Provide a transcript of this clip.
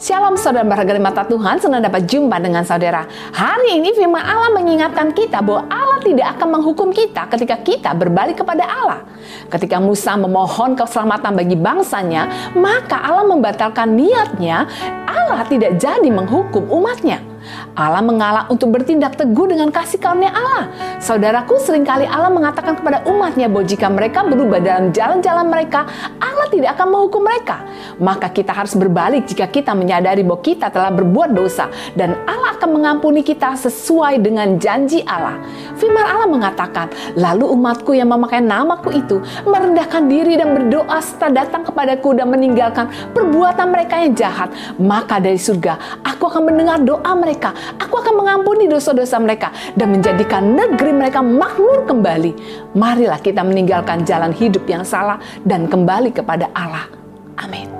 Shalom saudara berharga di mata Tuhan, senang dapat jumpa dengan saudara. Hari ini firman Allah mengingatkan kita bahwa Allah tidak akan menghukum kita ketika kita berbalik kepada Allah. Ketika Musa memohon keselamatan bagi bangsanya, maka Allah membatalkan niatnya, Allah tidak jadi menghukum umatnya. Allah mengalah untuk bertindak teguh dengan kasih karunia Allah. Saudaraku, sering kali Allah mengatakan kepada umatnya bahwa jika mereka berubah dalam jalan-jalan mereka, Allah tidak akan menghukum mereka. Maka kita harus berbalik jika kita menyadari bahwa kita telah berbuat dosa dan Allah akan mengampuni kita sesuai dengan janji Allah. Firman Allah mengatakan, lalu umatku yang memakai namaku itu merendahkan diri dan berdoa serta datang kepadaku dan meninggalkan perbuatan mereka yang jahat, maka dari surga aku akan mendengar doa mereka. Aku akan mengampuni dosa-dosa mereka dan menjadikan negeri mereka makmur kembali. Marilah kita meninggalkan jalan hidup yang salah dan kembali kepada Allah. Amin.